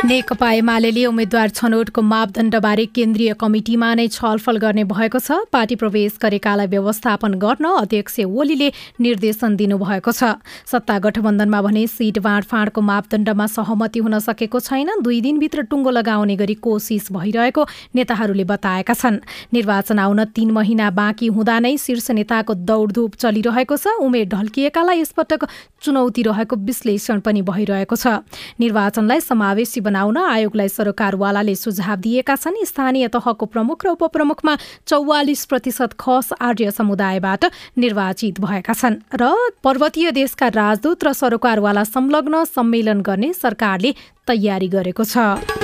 नेकपा एमाले उम्मेद्वार छनौटको मापदण्डबारे केन्द्रीय कमिटिमा नै छलफल गर्ने भएको छ। पार्टी प्रवेश गरेकालाई व्यवस्थापन गर्न अध्यक्ष ओलीले निर्देशन दिनुभएको छ। सत्ता गठबन्धनमा भने सिट बाँडफाँडको मापदण्डमा सहमति हुन सकेको छैन। दुई दिनभित्र टुङ्गो लगाउने गरी कोसिस भइरहेको नेताहरूले बताएका छन्। निर्वाचन आउन तीन महिना बाँकी हुँदा नै शीर्ष नेताको दौडधुप चलिरहेको छ। उमेर ढल्किएकालाई यसपटक चुनौती रहेको विश्लेषण पनि भइरहेको छ। निर्वाचनलाई समावेशी बनाउन आयोगलाई सरकारवालाले सुझाव दिएका छन्। स्थानीय तहको प्रमुख र उपप्रमुखमा चौवालिस प्रतिशत खस आर्य समुदायबाट निर्वाचित भएका छन् र पर्वतीय देशका राजदूत र सरकारवाला संलग्न सम्मेलन गर्ने सरकारले तयारी गरेको छ।